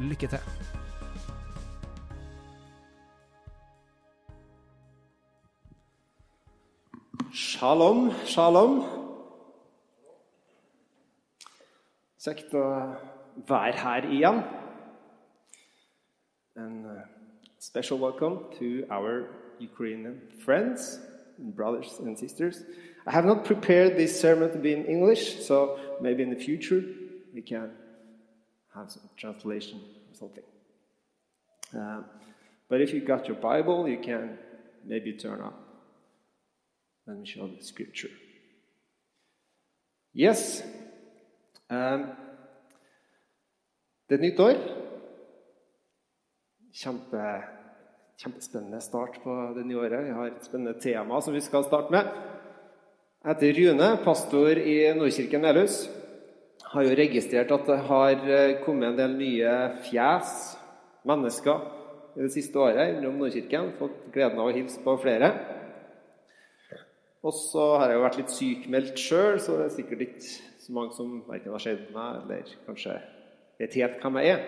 Lykke til! Shalom, shalom. Kjekt å være her igjen. And uh, special welcome to our Ukrainian friends, brothers and sisters. I have not prepared this sermon to be in English, so maybe in the future we can have some translation or something. Uh, but if you got your Bible, you can maybe turn up. Me show the scripture. Yes. Um, det er et nytt år. Kjempe, kjempespennende start på det nye året. Vi har et spennende tema som vi skal starte med. Jeg heter Rune, pastor i Nordkirken Melhus. Har jo registrert at det har eh, kommet en del nye fjes, mennesker, i det siste året innom Nordkirken. Fått gleden av å hilse på flere. Og så har jeg jo vært litt sykmeldt sjøl, så det er sikkert ikke så mange som verken har sett meg eller kanskje vet helt hvem jeg er.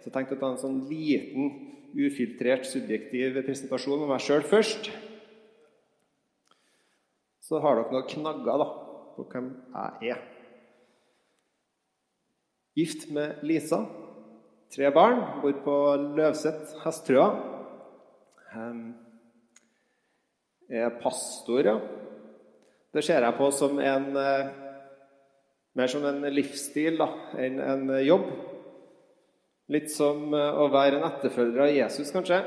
Så jeg tenkte å ta en sånn liten, ufiltrert, subjektiv presentasjon av meg sjøl først. Så har dere noen knagger da, på hvem jeg er. Gift med Lisa. Tre barn. Bor på Løvset, Hesttrøa. Er pastor, ja. Det ser jeg på som en mer som en livsstil da, enn en jobb. Litt som å være en etterfølger av Jesus, kanskje.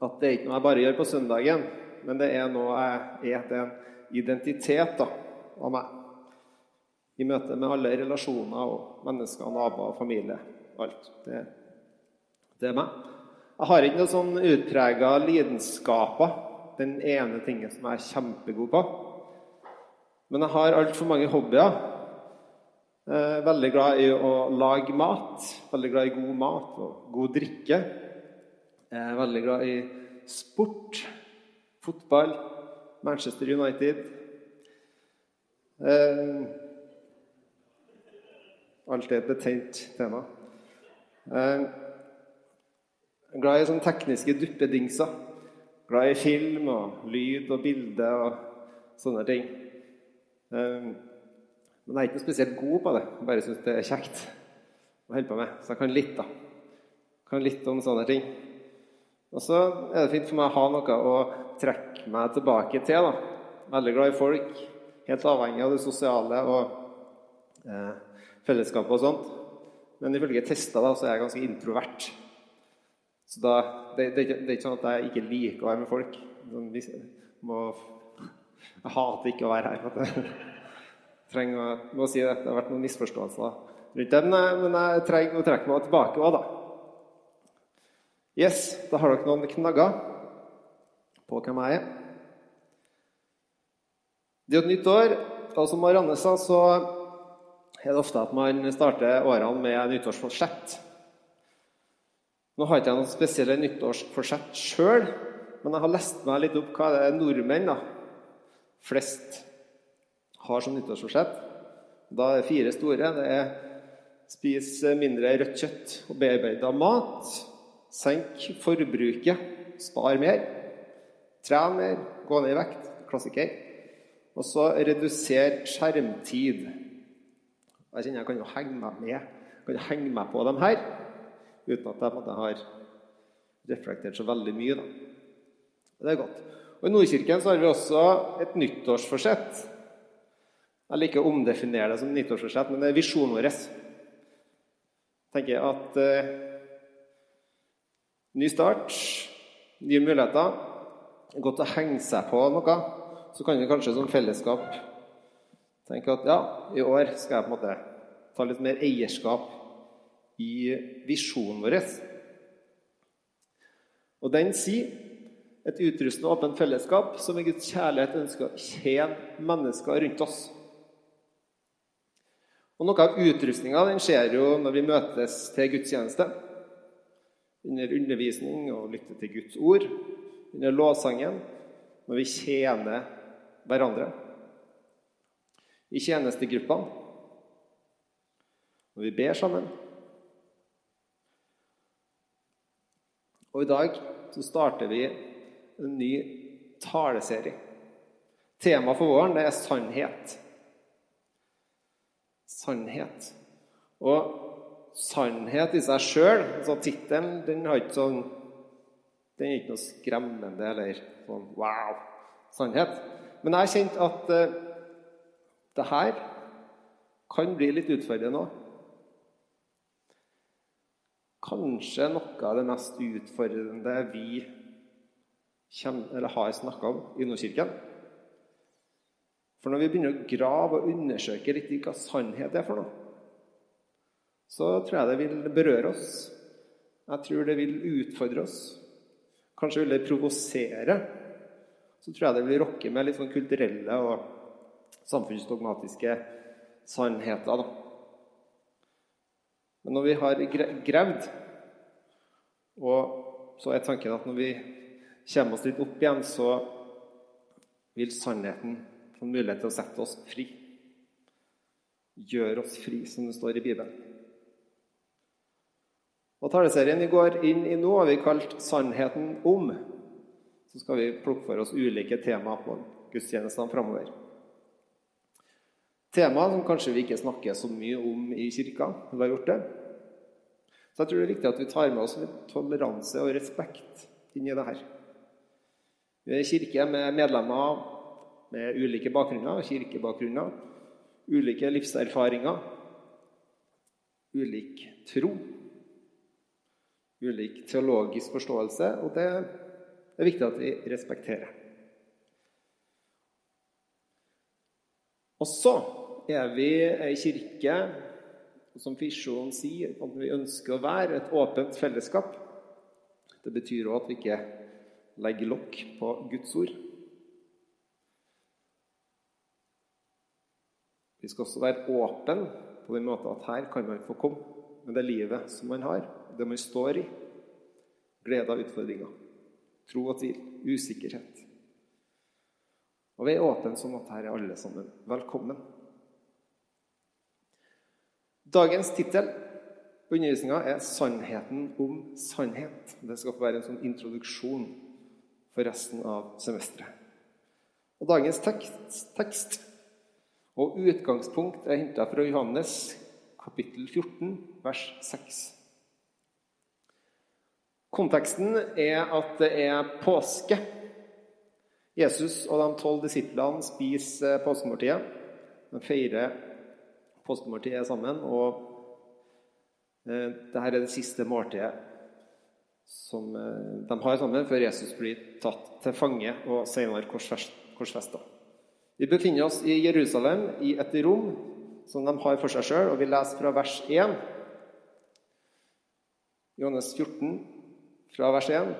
At det er ikke noe jeg bare gjør på søndagen, men det er noe jeg er. Det er en identitet av meg. I møte med alle relasjoner og mennesker, naboer, familie. Alt. Det, det er meg. Jeg har ikke noen sånn utprega lidenskaper. Den ene tingen som jeg er kjempegod på. Men jeg har altfor mange hobbyer. Eh, veldig glad i å lage mat. Veldig glad i god mat og god drikke. Jeg er veldig glad i sport. Fotball. Manchester United. Eh, alltid et betent tema. Eh, glad i sånne tekniske duppedingser. Glad i film og lyd og bilde og sånne ting. Eh, men jeg er ikke noe spesielt god på det. Jeg bare syns det er kjekt å holde på med. Så jeg kan litt, da. Kan litt om sånne ting. Og så er det fint for meg å ha noe å trekke meg tilbake til. da. Veldig glad i folk. Helt avhengig av det sosiale og eh, fellesskapet og sånt. Men ifølge tester da, så er jeg ganske introvert. Så da, det, det, det, er ikke sånn at jeg ikke liker å være med folk. Sånn, må, jeg hater ikke å være her. For jeg trenger å, må si det. Det har vært noen misforståelser rundt det. Men, jeg trenger å trekke meg tilbake òg, da. Yes, da har dere noen knagger på hvem jeg er. Det er et nytt år, og som Marianne sa, så er det ofte at man starter årene med nyttårsforsett. Nå har ikke jeg noen spesielle nyttårsforsett sjøl, men jeg har lest meg litt opp hva det er nordmenn da, flest har som nyttårsforsett. Da er det fire store. Det er spis mindre rødt kjøtt og bearbeida mat. Senk forbruket. Spar mer. Tren mer. Gå ned i vekt. Klassiker. Og så reduser skjermtid. Jeg kjenner jeg kan jo henge meg med kan jo henge meg på dem her uten at jeg har reflektert så veldig mye. Da. Det er godt. Og I Nordkirken så har vi også et nyttårsforsett. Jeg liker å omdefinere det som nyttårsforsett, men det er visjonen vår. tenker jeg at eh, Ny start, nye muligheter. Godt å henge seg på noe. Så kan vi kanskje som fellesskap tenke at ja, i år skal jeg på en måte ta litt mer eierskap i visjonen vår. Og den sier et utrustende og åpent fellesskap som i Guds kjærlighet ønsker å tjene mennesker rundt oss. Og Noe av utrustninga skjer jo når vi møtes til gudstjeneste. Under undervisning og lytter til Guds ord. Under lovsangen. Når vi tjener hverandre. I tjenestegruppene. Og vi ber sammen. Og i dag så starter vi en ny taleserie. Temaet for våren det er sannhet. Sannhet. Og sannhet i seg sjøl altså Tittelen den har ikke sånn Den er ikke noe skremmende eller sånn wow, sannhet. Men jeg har kjent at uh, det her kan bli litt utfordrende òg. Kanskje noe av det mest utfordrende vi har snakka om i Nordkirken. For når vi begynner å grave og undersøke litt hva sannhet er for noe, så tror jeg det vil berøre oss. Jeg tror det vil utfordre oss. Kanskje vil det provosere. Så tror jeg det vil rokke med litt sånn kulturelle og samfunnsdogmatiske sannheter. Men når vi har gravd, og så er tanken at når vi kommer oss litt opp igjen, så vil sannheten få mulighet til å sette oss fri. Gjøre oss fri, som det står i Bibelen. Og Taleserien vi går inn i nå, har vi kalt 'Sannheten om'. Så skal vi plukke for oss ulike temaer på gudstjenestene framover. Temaer som kanskje vi ikke snakker så mye om i kirka. Vi har gjort det. Så jeg tror det er viktig at vi tar med oss litt toleranse og respekt inn i det her. Vi er en kirke med medlemmer med ulike bakgrunner, kirkebakgrunner, ulike livserfaringer, ulik tro, ulik teologisk forståelse, og det er viktig at vi respekterer. Og så er vi ei kirke som Fisjon sier, at vi ønsker å være et åpent fellesskap. Det betyr òg at vi ikke legger lokk på Guds ord. Vi skal også være åpne på den måten at her kan man få komme med det livet som man har, det man står i. Glede og utfordringer, tro og tvil, usikkerhet. Og vi er åpne sånn at her er alle sammen velkommen. Dagens tittel på undervisninga er 'Sannheten om sannhet'. Det skal få være en sånn introduksjon for resten av semesteret. Og Dagens tekst, tekst og utgangspunkt er henta fra Johannes kapittel 14, vers 6. Konteksten er at det er påske. Jesus og de tolv disiplene spiser påskemåltidet. De feirer påskemåltidet sammen. Og eh, dette er det siste måltidet som eh, de har sammen før Jesus blir tatt til fange og senere korsfesta. Vi befinner oss i Jerusalem, i et rom som de har for seg sjøl, og vi leser fra vers 1. Johannes 14, fra vers 1.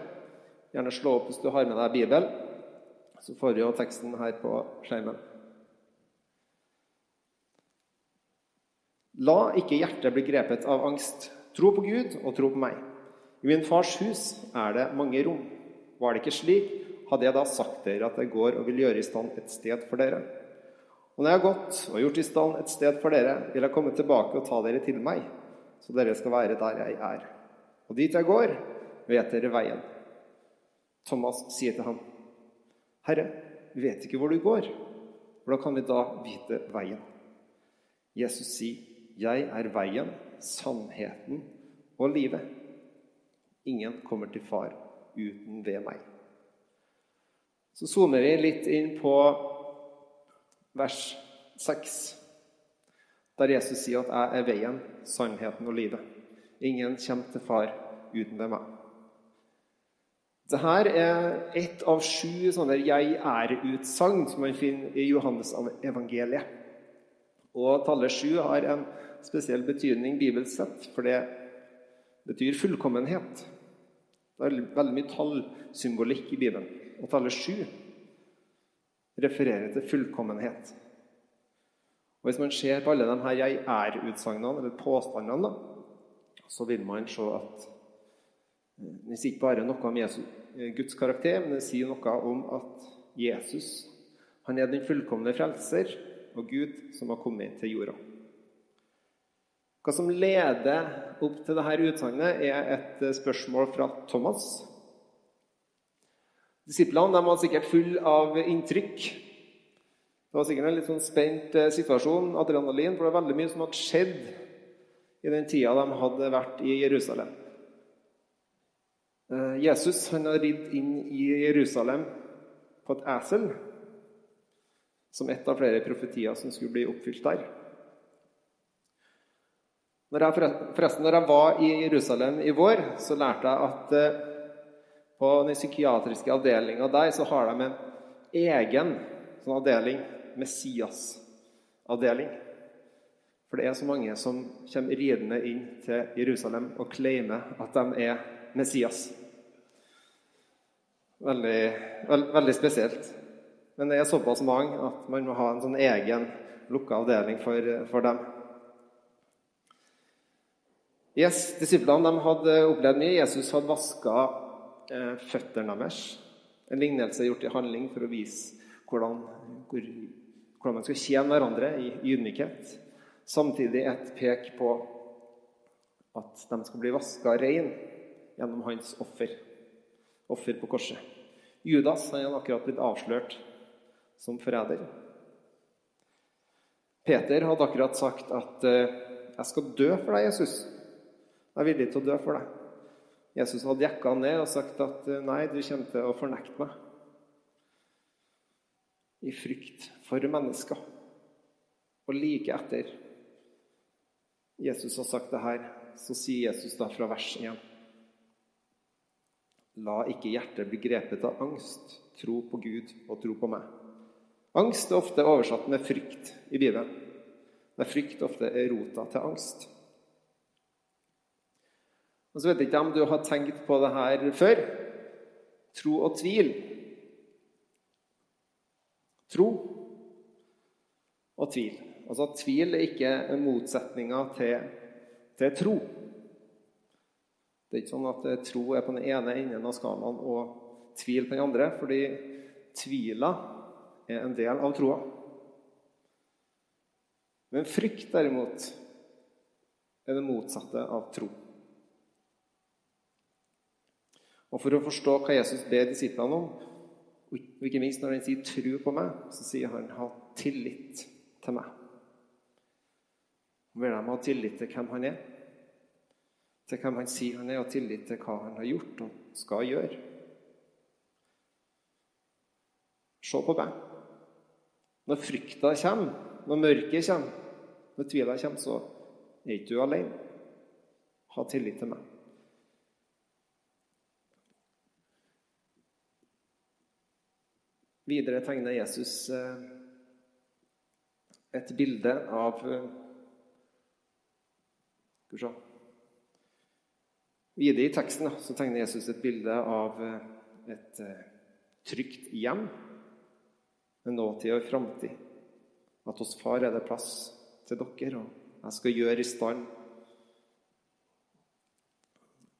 Gjerne slå opp hvis du har med deg Bibel. Så får vi jo teksten her på skjermen. La ikke hjertet bli grepet av angst. Tro på Gud og tro på meg. I min fars hus er det mange rom. Var det ikke slik, hadde jeg da sagt dere at jeg går og vil gjøre i stand et sted for dere. Og når jeg har gått og gjort i stand et sted for dere, vil jeg komme tilbake og ta dere til meg, så dere skal være der jeg er. Og dit jeg går, vet dere veien. Thomas sier til ham, Herre, vi vet ikke hvor du går. Hvordan kan vi da vite veien? Jesus sier, Jeg er veien, sannheten og livet. Ingen kommer til far uten ved meg. Så zoomer vi litt inn på vers 6, der Jesus sier at 'jeg er veien, sannheten og livet'. Ingen kommer til far uten ved meg. Dette er ett av sju sånne 'jeg er'-utsagn som man finner i Johannes evangeliet. Og tallet sju har en spesiell betydning bibelsk sett, for det betyr fullkommenhet. Det er veldig mye tallsymbolikk i Bibelen. Og tallet sju refererer til fullkommenhet. Og Hvis man ser på alle de her 'jeg er'-utsagnene, eller påstandene, så vil man se at det sier ikke bare noe om Jesus, Guds karakter, men det sier noe om at Jesus han er den fullkomne frelser og Gud som har kommet til jorda. Hva som leder opp til dette utsagnet, er et eh, spørsmål fra Thomas. Disiplene var sikkert fulle av inntrykk. Det var sikkert en litt sånn spent eh, situasjon, adrenalin, for det var veldig mye som hadde skjedd i den tida de hadde vært i Jerusalem. Eh, Jesus han har ridd inn i Jerusalem på et esel, som et av flere profetier som skulle bli oppfylt der. Når jeg, forresten, når jeg var i Jerusalem i vår, så lærte jeg at eh, på den psykiatriske avdelinga der så har de en egen sånn avdeling, Messias-avdeling. For det er så mange som kommer ridende inn til Jerusalem og claimer at de er Messias. Veldig, veld, veldig spesielt. Men det er såpass mange at man må ha en sånn egen lukka avdeling for, for dem. Yes, Disiplene de hadde opplevd mye. Jesus hadde vaska eh, føttene deres. En lignelse gjort i handling for å vise hvordan, hvor, hvordan man skal tjene hverandre i ydmykhet. Samtidig et pek på at de skal bli vaska rein gjennom hans offer. Offer på korset. Judas hadde akkurat blitt avslørt som forræder. Peter hadde akkurat sagt at eh, 'Jeg skal dø for deg, Jesus'. Jeg er villig til å dø for deg. Jesus hadde jekka ned og sagt at nei, du kommer til å fornekte meg. I frykt for mennesker. Og like etter Jesus har sagt det her, så sier Jesus da fra vers 1.: La ikke hjertet bli grepet av angst. Tro på Gud og tro på meg. Angst er ofte oversatt med frykt i Bibelen. Der frykt ofte er rota til angst. Og så vet jeg ikke om du har tenkt på det her før. Tro og tvil. Tro og tvil. Altså Tvil er ikke motsetninga til, til tro. Det er ikke sånn at eh, tro er på den ene enden av skalaen og tvil på den andre, fordi tvila er en del av troa. Men frykt, derimot, er det motsatte av tro. Og For å forstå hva Jesus ber disiplene om, og ikke minst når han sier 'tro på meg', så sier han 'ha tillit til meg'. Vil de ha tillit til hvem han er, til hvem han sier han er, og tillit til hva han har gjort og skal gjøre. Se på meg. Når frykta kommer, når mørket kommer, når tvila kommer, så er ikke du alene. Ha tillit til meg. Videre tegner Jesus eh, et bilde av eh, Skal vi se Videre i teksten så tegner Jesus et bilde av eh, et trygt hjem med nåtid og framtid. At hos far er det plass til dere, og jeg skal gjøre i stand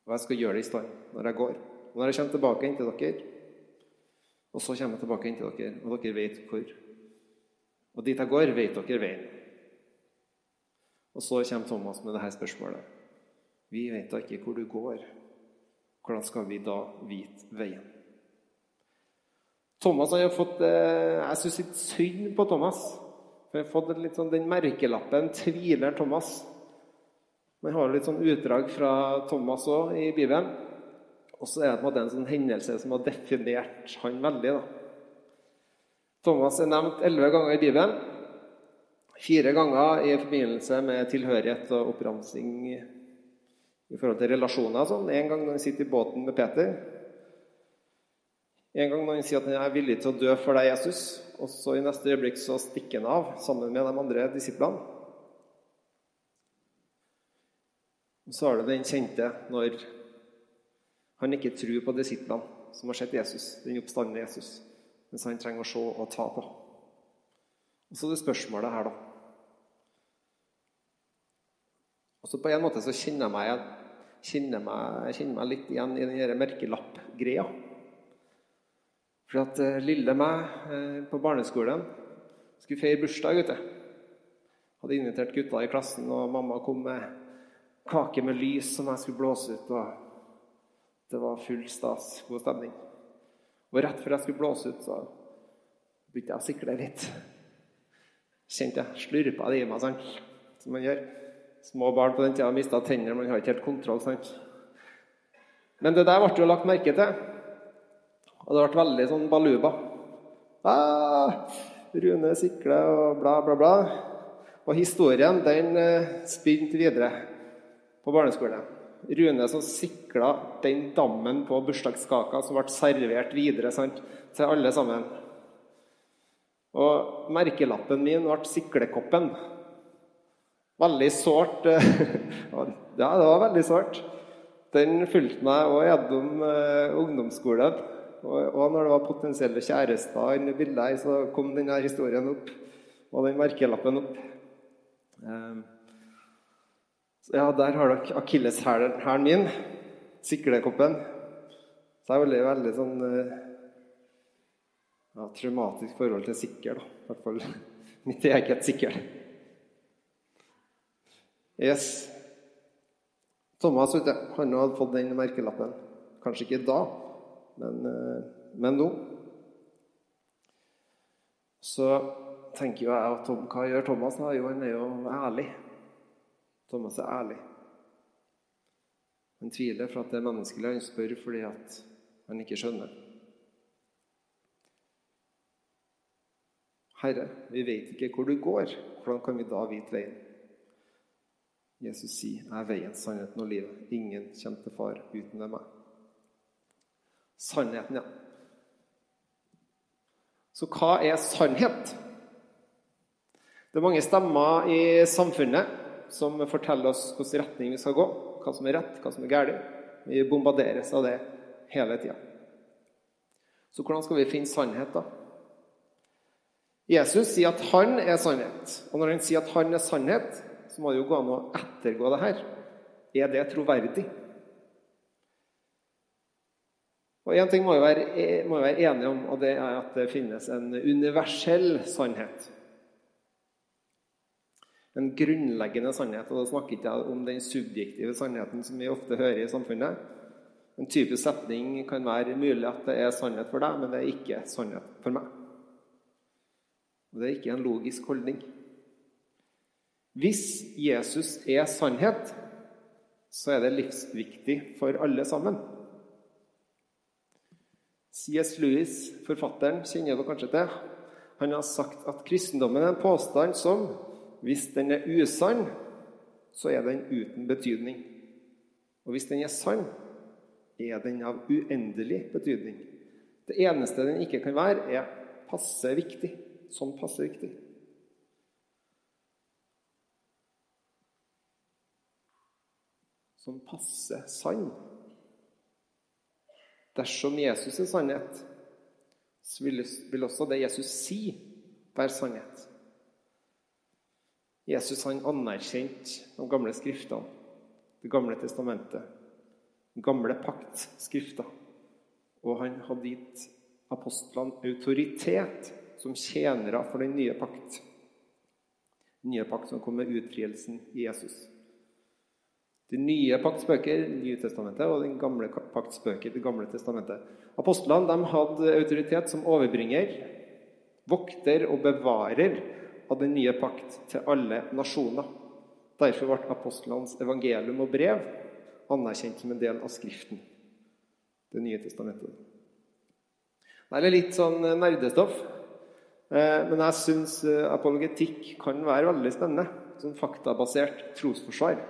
Og jeg skal gjøre det i stand når jeg går. Og når jeg kommer tilbake inn til dere, og så kommer jeg tilbake inn til dere, og dere vet hvor. Og dit jeg går, vet dere veien. Og så kommer Thomas med dette spørsmålet. Vi vet da ikke hvor du går. Hvordan skal vi da vite veien? Thomas har fått eh, Jeg syns litt synd på Thomas. For jeg har fått litt sånn, den merkelappen 'tviler Thomas'. Man har litt sånn utdrag fra Thomas òg i Bibelen. Og så er det på en måte en sånn hendelse som har definert han veldig. da. Thomas er nevnt elleve ganger i Bibelen. Fire ganger i forbindelse med tilhørighet og oppramsing i forhold til relasjoner. Sånn. En gang når han sitter i båten med Peter. En gang når han sier at han er villig til å dø for deg, Jesus. Og så i neste øyeblikk så stikker han av sammen med de andre disiplene. Og så har du den kjente når han ikke tror på disiplene som har sett Jesus, den oppstandende Jesus, mens han trenger å se og ta på. Og så er det spørsmålet her, da. Og så På en måte så kjenner jeg meg, kjenner meg, kjenner meg litt igjen i den merkelapp-greia. For at eh, lille meg eh, på barneskolen skulle feire bursdag. ute. Hadde invitert gutta i klassen, og mamma kom med kake med lys som jeg skulle blåse ut. og Det var full stas, god stemning. Og rett før jeg skulle blåse ut, så begynte jeg å sikle litt. Kjente jeg slurpa det i meg, sant? som man gjør. Små barn på den tida mista tenner, man har ikke helt kontroll. sant? Men det der ble jo lagt merke til. Og det ble veldig sånn baluba. Ah, Rune sikler og bla, bla, bla. Og historien den eh, spinte videre på barneskolen. Rune som sikla den dammen på bursdagskaka som ble servert videre sant, til alle sammen. Og merkelappen min ble siklekoppen. Veldig sårt. ja, det var veldig sårt. Den fulgte meg òg gjennom uh, ungdomsskolen. Og, når det var potensielle kjærester inni bildet så kom denne historien opp. Og den merkelappen opp. Ja, der har dere akilleshælen min. Siklekoppen. Så det er veldig, veldig sånn uh, ja, traumatisk forhold til sikkel, da. I hvert fall mitt eget sikkel. Yes. Thomas vet han hadde fått den merkelappen. Kanskje ikke da, men, eh, men nå. Så tenker jo jeg at Tom, hva gjør Thomas? da? Jo, han er jo ærlig. Thomas er ærlig. Han tviler for at det er menneskelig. Han spør fordi at han ikke skjønner. Herre, vi vet ikke hvor du går. Hvordan kan vi da vite veien? Jesus sier, 'Jeg er veien, sannheten og livet'. Ingen kommer til far uten meg. Sannheten, ja. Så hva er sannhet? Det er mange stemmer i samfunnet som forteller oss hvilken retning vi skal gå, hva som er rett, hva som er galt. Vi bombarderes av det hele tida. Så hvordan skal vi finne sannhet, da? Jesus sier at han er sannhet. Og når han sier at han er sannhet, så må det jo gå an å ettergå det her. Er det troverdig? Og Én ting må vi være, være enige om, og det er at det finnes en universell sannhet. En grunnleggende sannhet. Og da snakker ikke jeg om den subjektive sannheten som vi ofte hører i samfunnet. En typisk setning kan være mulig at det er sannhet for deg, men det er ikke sannhet for meg. Og Det er ikke en logisk holdning. Hvis Jesus er sannhet, så er det livsviktig for alle sammen. C.S. Lewis, forfatteren, kjenner dere kanskje til. Han har sagt at kristendommen er en påstand som, hvis den er usann, så er den uten betydning. Og hvis den er sann, er den av uendelig betydning. Det eneste den ikke kan være, er passe viktig. Sånn passe viktig. Sånn passe sann. Dersom Jesus er sannhet, så vil også det Jesus sier, være sannhet. Jesus han anerkjente de gamle skriftene, Det gamle testamentet, den gamle pakts. Og han hadde gitt apostlene autoritet som tjenere for den nye pakt. Den nye pakt som kom med utfrielsen i Jesus. De nye paktsbøker, Nytestamentet, og den gamle paktsbøker, Det gamle testamentet. Apostlene de hadde autoritet som overbringer, vokter og bevarer av den nye pakt til alle nasjoner. Derfor ble apostlenes evangelium og brev anerkjent som en del av Skriften, Det nye testamentet. Det er litt sånn nerdestoff, eh, men jeg syns eh, apologetikk kan være veldig spennende. Sånn faktabasert trosforsvar.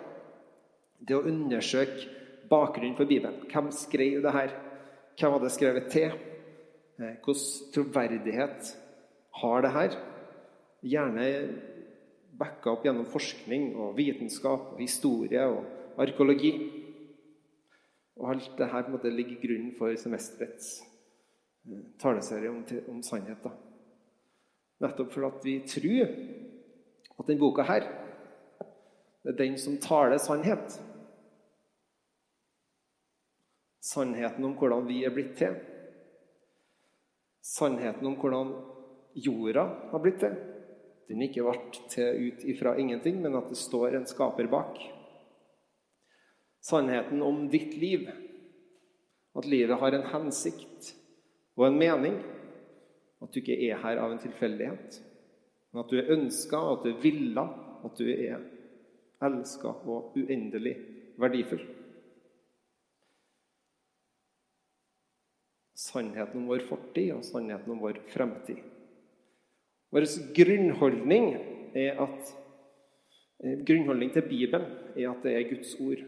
Det å undersøke bakgrunnen for Bibelen. Hvem skrev det her? Hvem hadde skrevet til? Eh, Hvilken troverdighet har det her? Gjerne backa opp gjennom forskning og vitenskap og historie og arkeologi. Og alt det her ligger i grunnen for semesterets eh, taleserie om, om sannhet. Da. Nettopp for at vi tror at denne boka her det er den som taler sannhet. Sannheten om hvordan vi er blitt til. Sannheten om hvordan jorda har blitt til. Den ikke ble til ut ifra ingenting, men at det står en skaper bak. Sannheten om ditt liv. At livet har en hensikt og en mening. At du ikke er her av en tilfeldighet. Men at du er ønska, at du er villa, at du er elska og uendelig verdifull. Sannheten om vår fortid og sannheten om vår fremtid. Vår grunnholdning, at, eh, grunnholdning til Bibelen er at det er Guds ord.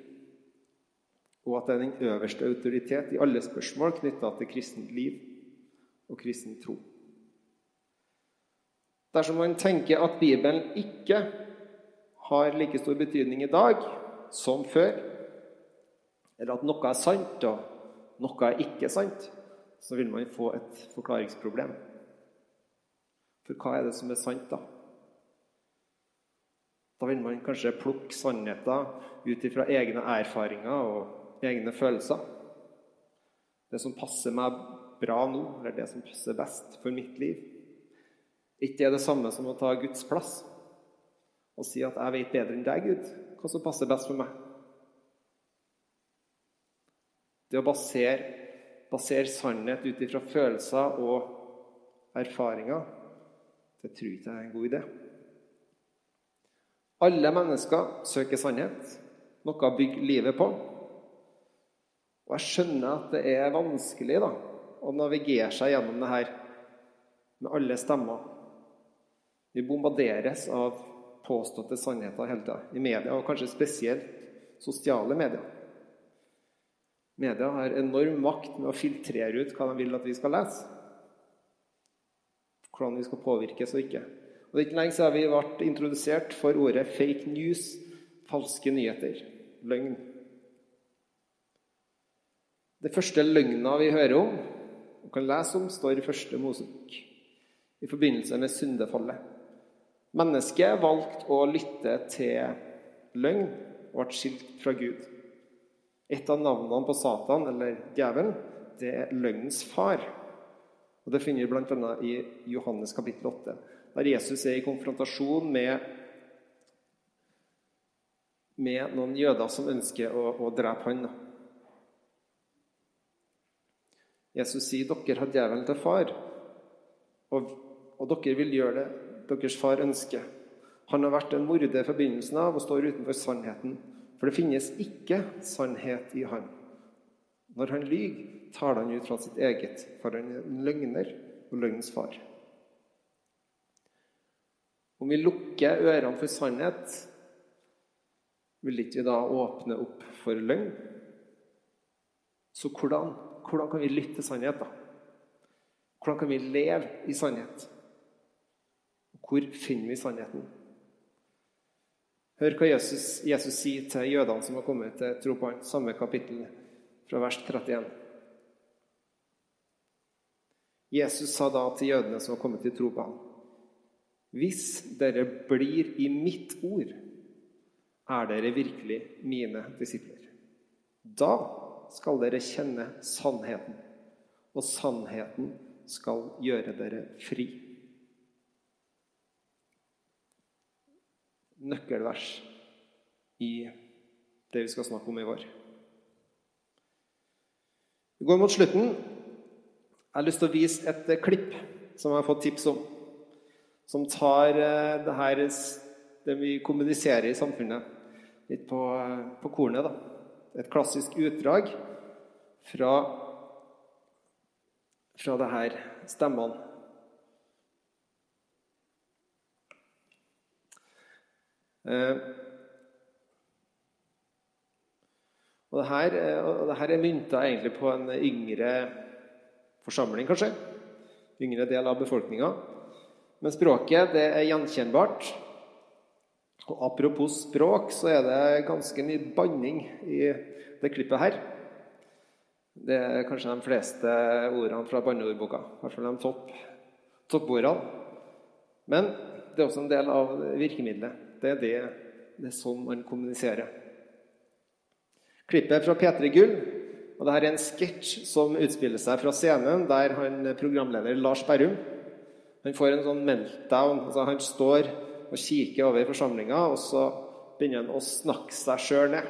Og at det er den øverste autoritet i alle spørsmål knytta til kristent liv og kristen tro. Dersom man tenker at Bibelen ikke har like stor betydning i dag som før, eller at noe er sant og noe er ikke sant, så vil man få et forklaringsproblem. For hva er det som er sant, da? Da vil man kanskje plukke sannheter ut ifra egne erfaringer og egne følelser. Det som passer meg bra nå, eller det som passer best for mitt liv. Ikke er det samme som å ta Guds plass og si at 'jeg vet bedre enn deg, Gud, hva som passer best for meg'. Det å basere, basere sannhet ut ifra følelser og erfaringer det tror ikke jeg er en god idé. Alle mennesker søker sannhet, noe å bygge livet på. Og jeg skjønner at det er vanskelig da, å navigere seg gjennom det her med alle stemmer. Vi bombarderes av påståtte sannheter hele tida i media, og kanskje spesielt sosiale medier. Media har enorm makt med å filtrere ut hva de vil at vi skal lese hvordan vi skal påvirkes og ikke. Og Det er ikke lenge siden vi ble introdusert for ordet 'fake news', falske nyheter, løgn. Det første løgna vi hører om og kan lese om, står i første Mosebok i forbindelse med syndefallet. Mennesket valgte å lytte til løgn og ble skilt fra Gud. Et av navnene på Satan, eller djevelen, det er løgnens far. Og Det finner vi bl.a. i Johannes kapittel 8, der Jesus er i konfrontasjon med, med noen jøder som ønsker å, å drepe han. Jesus sier dere har djevelen til far, og, og dere vil gjøre det deres far ønsker. Han har vært en morder fra begynnelsen av og står utenfor sannheten. For det finnes ikke sannhet i han. Når han lyver, taler han ut fra sitt eget, for han er en løgner og løgnens far. Om vi lukker ørene for sannhet, vil ikke vi da åpne opp for løgn? Så hvordan, hvordan kan vi lytte til sannhet, da? Hvordan kan vi leve i sannhet? Hvor finner vi sannheten? Hør hva Jesus, Jesus sier til jødene som har kommet til tro på ham, samme kapittel, fra vers 31. Jesus sa da til jødene som var kommet til tro på ham, Hvis dere blir i mitt ord, er dere virkelig mine disipler. Da skal dere kjenne sannheten, og sannheten skal gjøre dere fri. Nøkkelvers i det vi skal snakke om i vår. Vi går mot slutten. Jeg har lyst til å vise et eh, klipp som jeg har fått tips om, som tar eh, det her det vi kommuniserer i samfunnet, litt på, eh, på kornet. da. Et klassisk utdrag fra, fra det her stemmene. Eh, og det her, og det her er mynta egentlig på en yngre forsamling, kanskje. Yngre del av befolkninga. Men språket det er gjenkjennbart. Og Apropos språk, så er det ganske mye banning i det klippet her. Det er kanskje de fleste ordene fra banneordboka. I hvert fall de topp, toppordene. Men det er også en del av virkemidlet. Det er, det, det er sånn man kommuniserer. Klippet fra P3 Gull. og Dette er en sketsj som utspiller seg fra scenen, der han programleder Lars Berrum han får en sånn meltdown. altså Han står og kikker over forsamlinga, og så begynner han å snakke seg sjøl ned.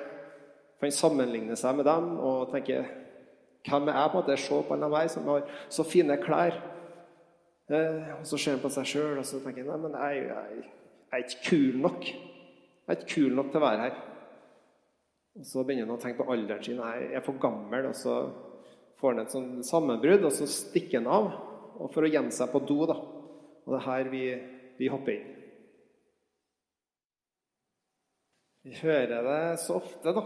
Han sammenligner seg med dem og tenker Hvem er jeg? på en måte? Se på alle de her som har så fine klær. Eh, og Så ser han på seg sjøl og så tenker han, nei, men jeg, jeg, jeg er ikke kul nok. Jeg er ikke kul nok til å være her. Og Så begynner han å tenke på alderen sin. Jeg er for gammel. og Så får han et sånn sammenbrudd, og så stikker han av og for å gjemme seg på do. da. Og det er her vi, vi hopper inn. Vi hører det så ofte, da,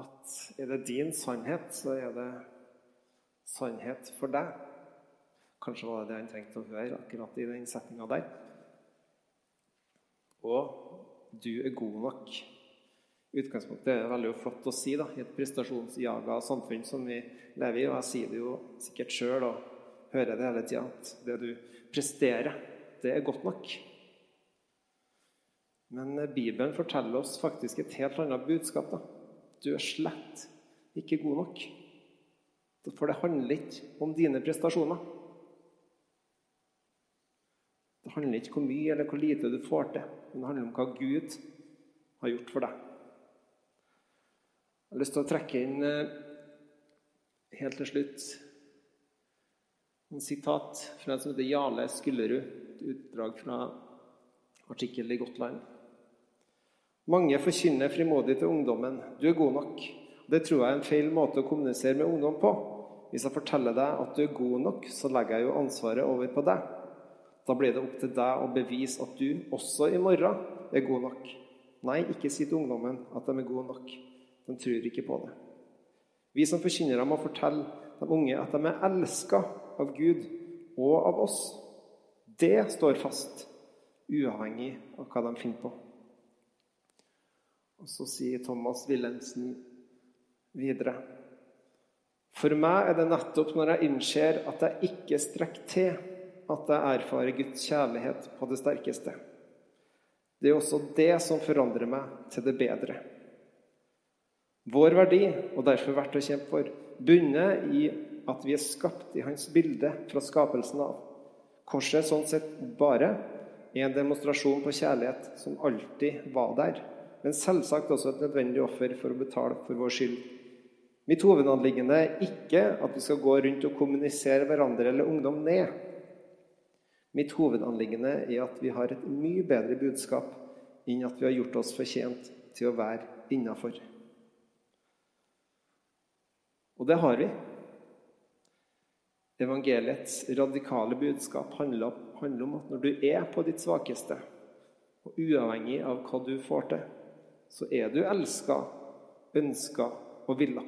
at er det din sannhet, så er det sannhet for deg. Kanskje var det det han trengte å høre akkurat i den setninga der. Og du er god nok. Utgangspunktet er veldig flott å si da, i et prestasjonsjaga samfunn som vi lever i. Og jeg sier det jo sikkert sjøl og hører det hele tida, at det du presterer, det er godt nok. Men Bibelen forteller oss faktisk et helt annet budskap. da. Du er slett ikke god nok. For det handler ikke om dine prestasjoner. Det handler ikke hvor mye eller hvor lite du får til, men det handler om hva Gud har gjort for deg. Jeg har lyst til å trekke inn eh, helt til slutt en sitat fra en som heter Jale Skullerud. Et utdrag fra artikkel i Gotland. Mange forkynner frimodig til ungdommen 'du er god nok'. Det tror jeg er en feil måte å kommunisere med ungdom på. Hvis jeg forteller deg at du er god nok, så legger jeg jo ansvaret over på deg. Da blir det opp til deg å bevise at du også i morgen er god nok. Nei, ikke si til ungdommen at de er gode nok. De tror ikke på det. Vi som forkynnere må fortelle de unge at de er elska av Gud og av oss. Det står fast, uavhengig av hva de finner på. Og Så sier Thomas Wilhelmsen videre. For meg er det nettopp når jeg innser at jeg ikke strekker til at jeg erfarer Guds kjærlighet på det sterkeste. Det er også det som forandrer meg til det bedre. Vår verdi, og derfor verdt å kjempe for, bunner i at vi er skapt i Hans bilde fra skapelsen av. Korset er sånn sett bare en demonstrasjon på kjærlighet som alltid var der, men selvsagt også et nødvendig offer for å betale for vår skyld. Mitt hovedanliggende er ikke at vi skal gå rundt og kommunisere hverandre eller ungdom ned. Mitt hovedanliggende er at vi har et mye bedre budskap enn at vi har gjort oss fortjent til å være innafor. Og det har vi. Evangeliets radikale budskap handler, om at når du er på ditt svakeste, og uavhengig av hva du får til, så er du elska, ønska og villa.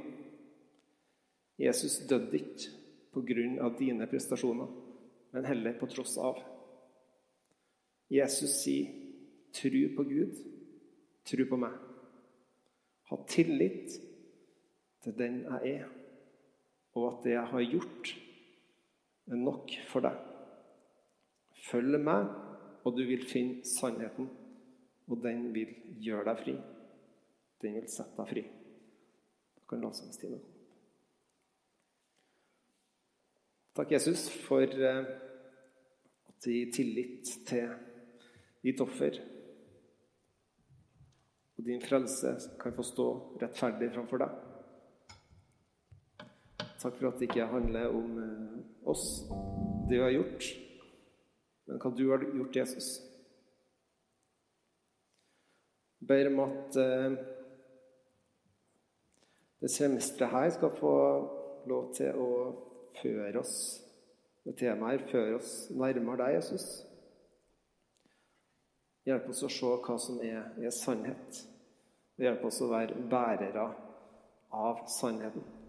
Jesus døde ikke på grunn av dine prestasjoner men heller på tross av. Jesus sier, 'Tru på Gud, tru på meg'. Ha tillit til den jeg er, og at det jeg har gjort, er nok for deg. Følg meg, og du vil finne sannheten, og den vil gjøre deg fri. Den vil sette deg fri. Da kan lovsangstida komme. Takk, Jesus, for eh, at du gir tillit til ditt offer. Og din frelse kan få stå rettferdig framfor deg. Takk for at det ikke handler om eh, oss, det du har gjort, men hva du har gjort, Jesus. Ber om at eh, det semesteret her skal få lov til å føre oss med temaet her, føre oss nærmere deg, Jesus. Hjelp oss å se hva som er, er sannhet. Og hjelp oss å være bærere av sannheten.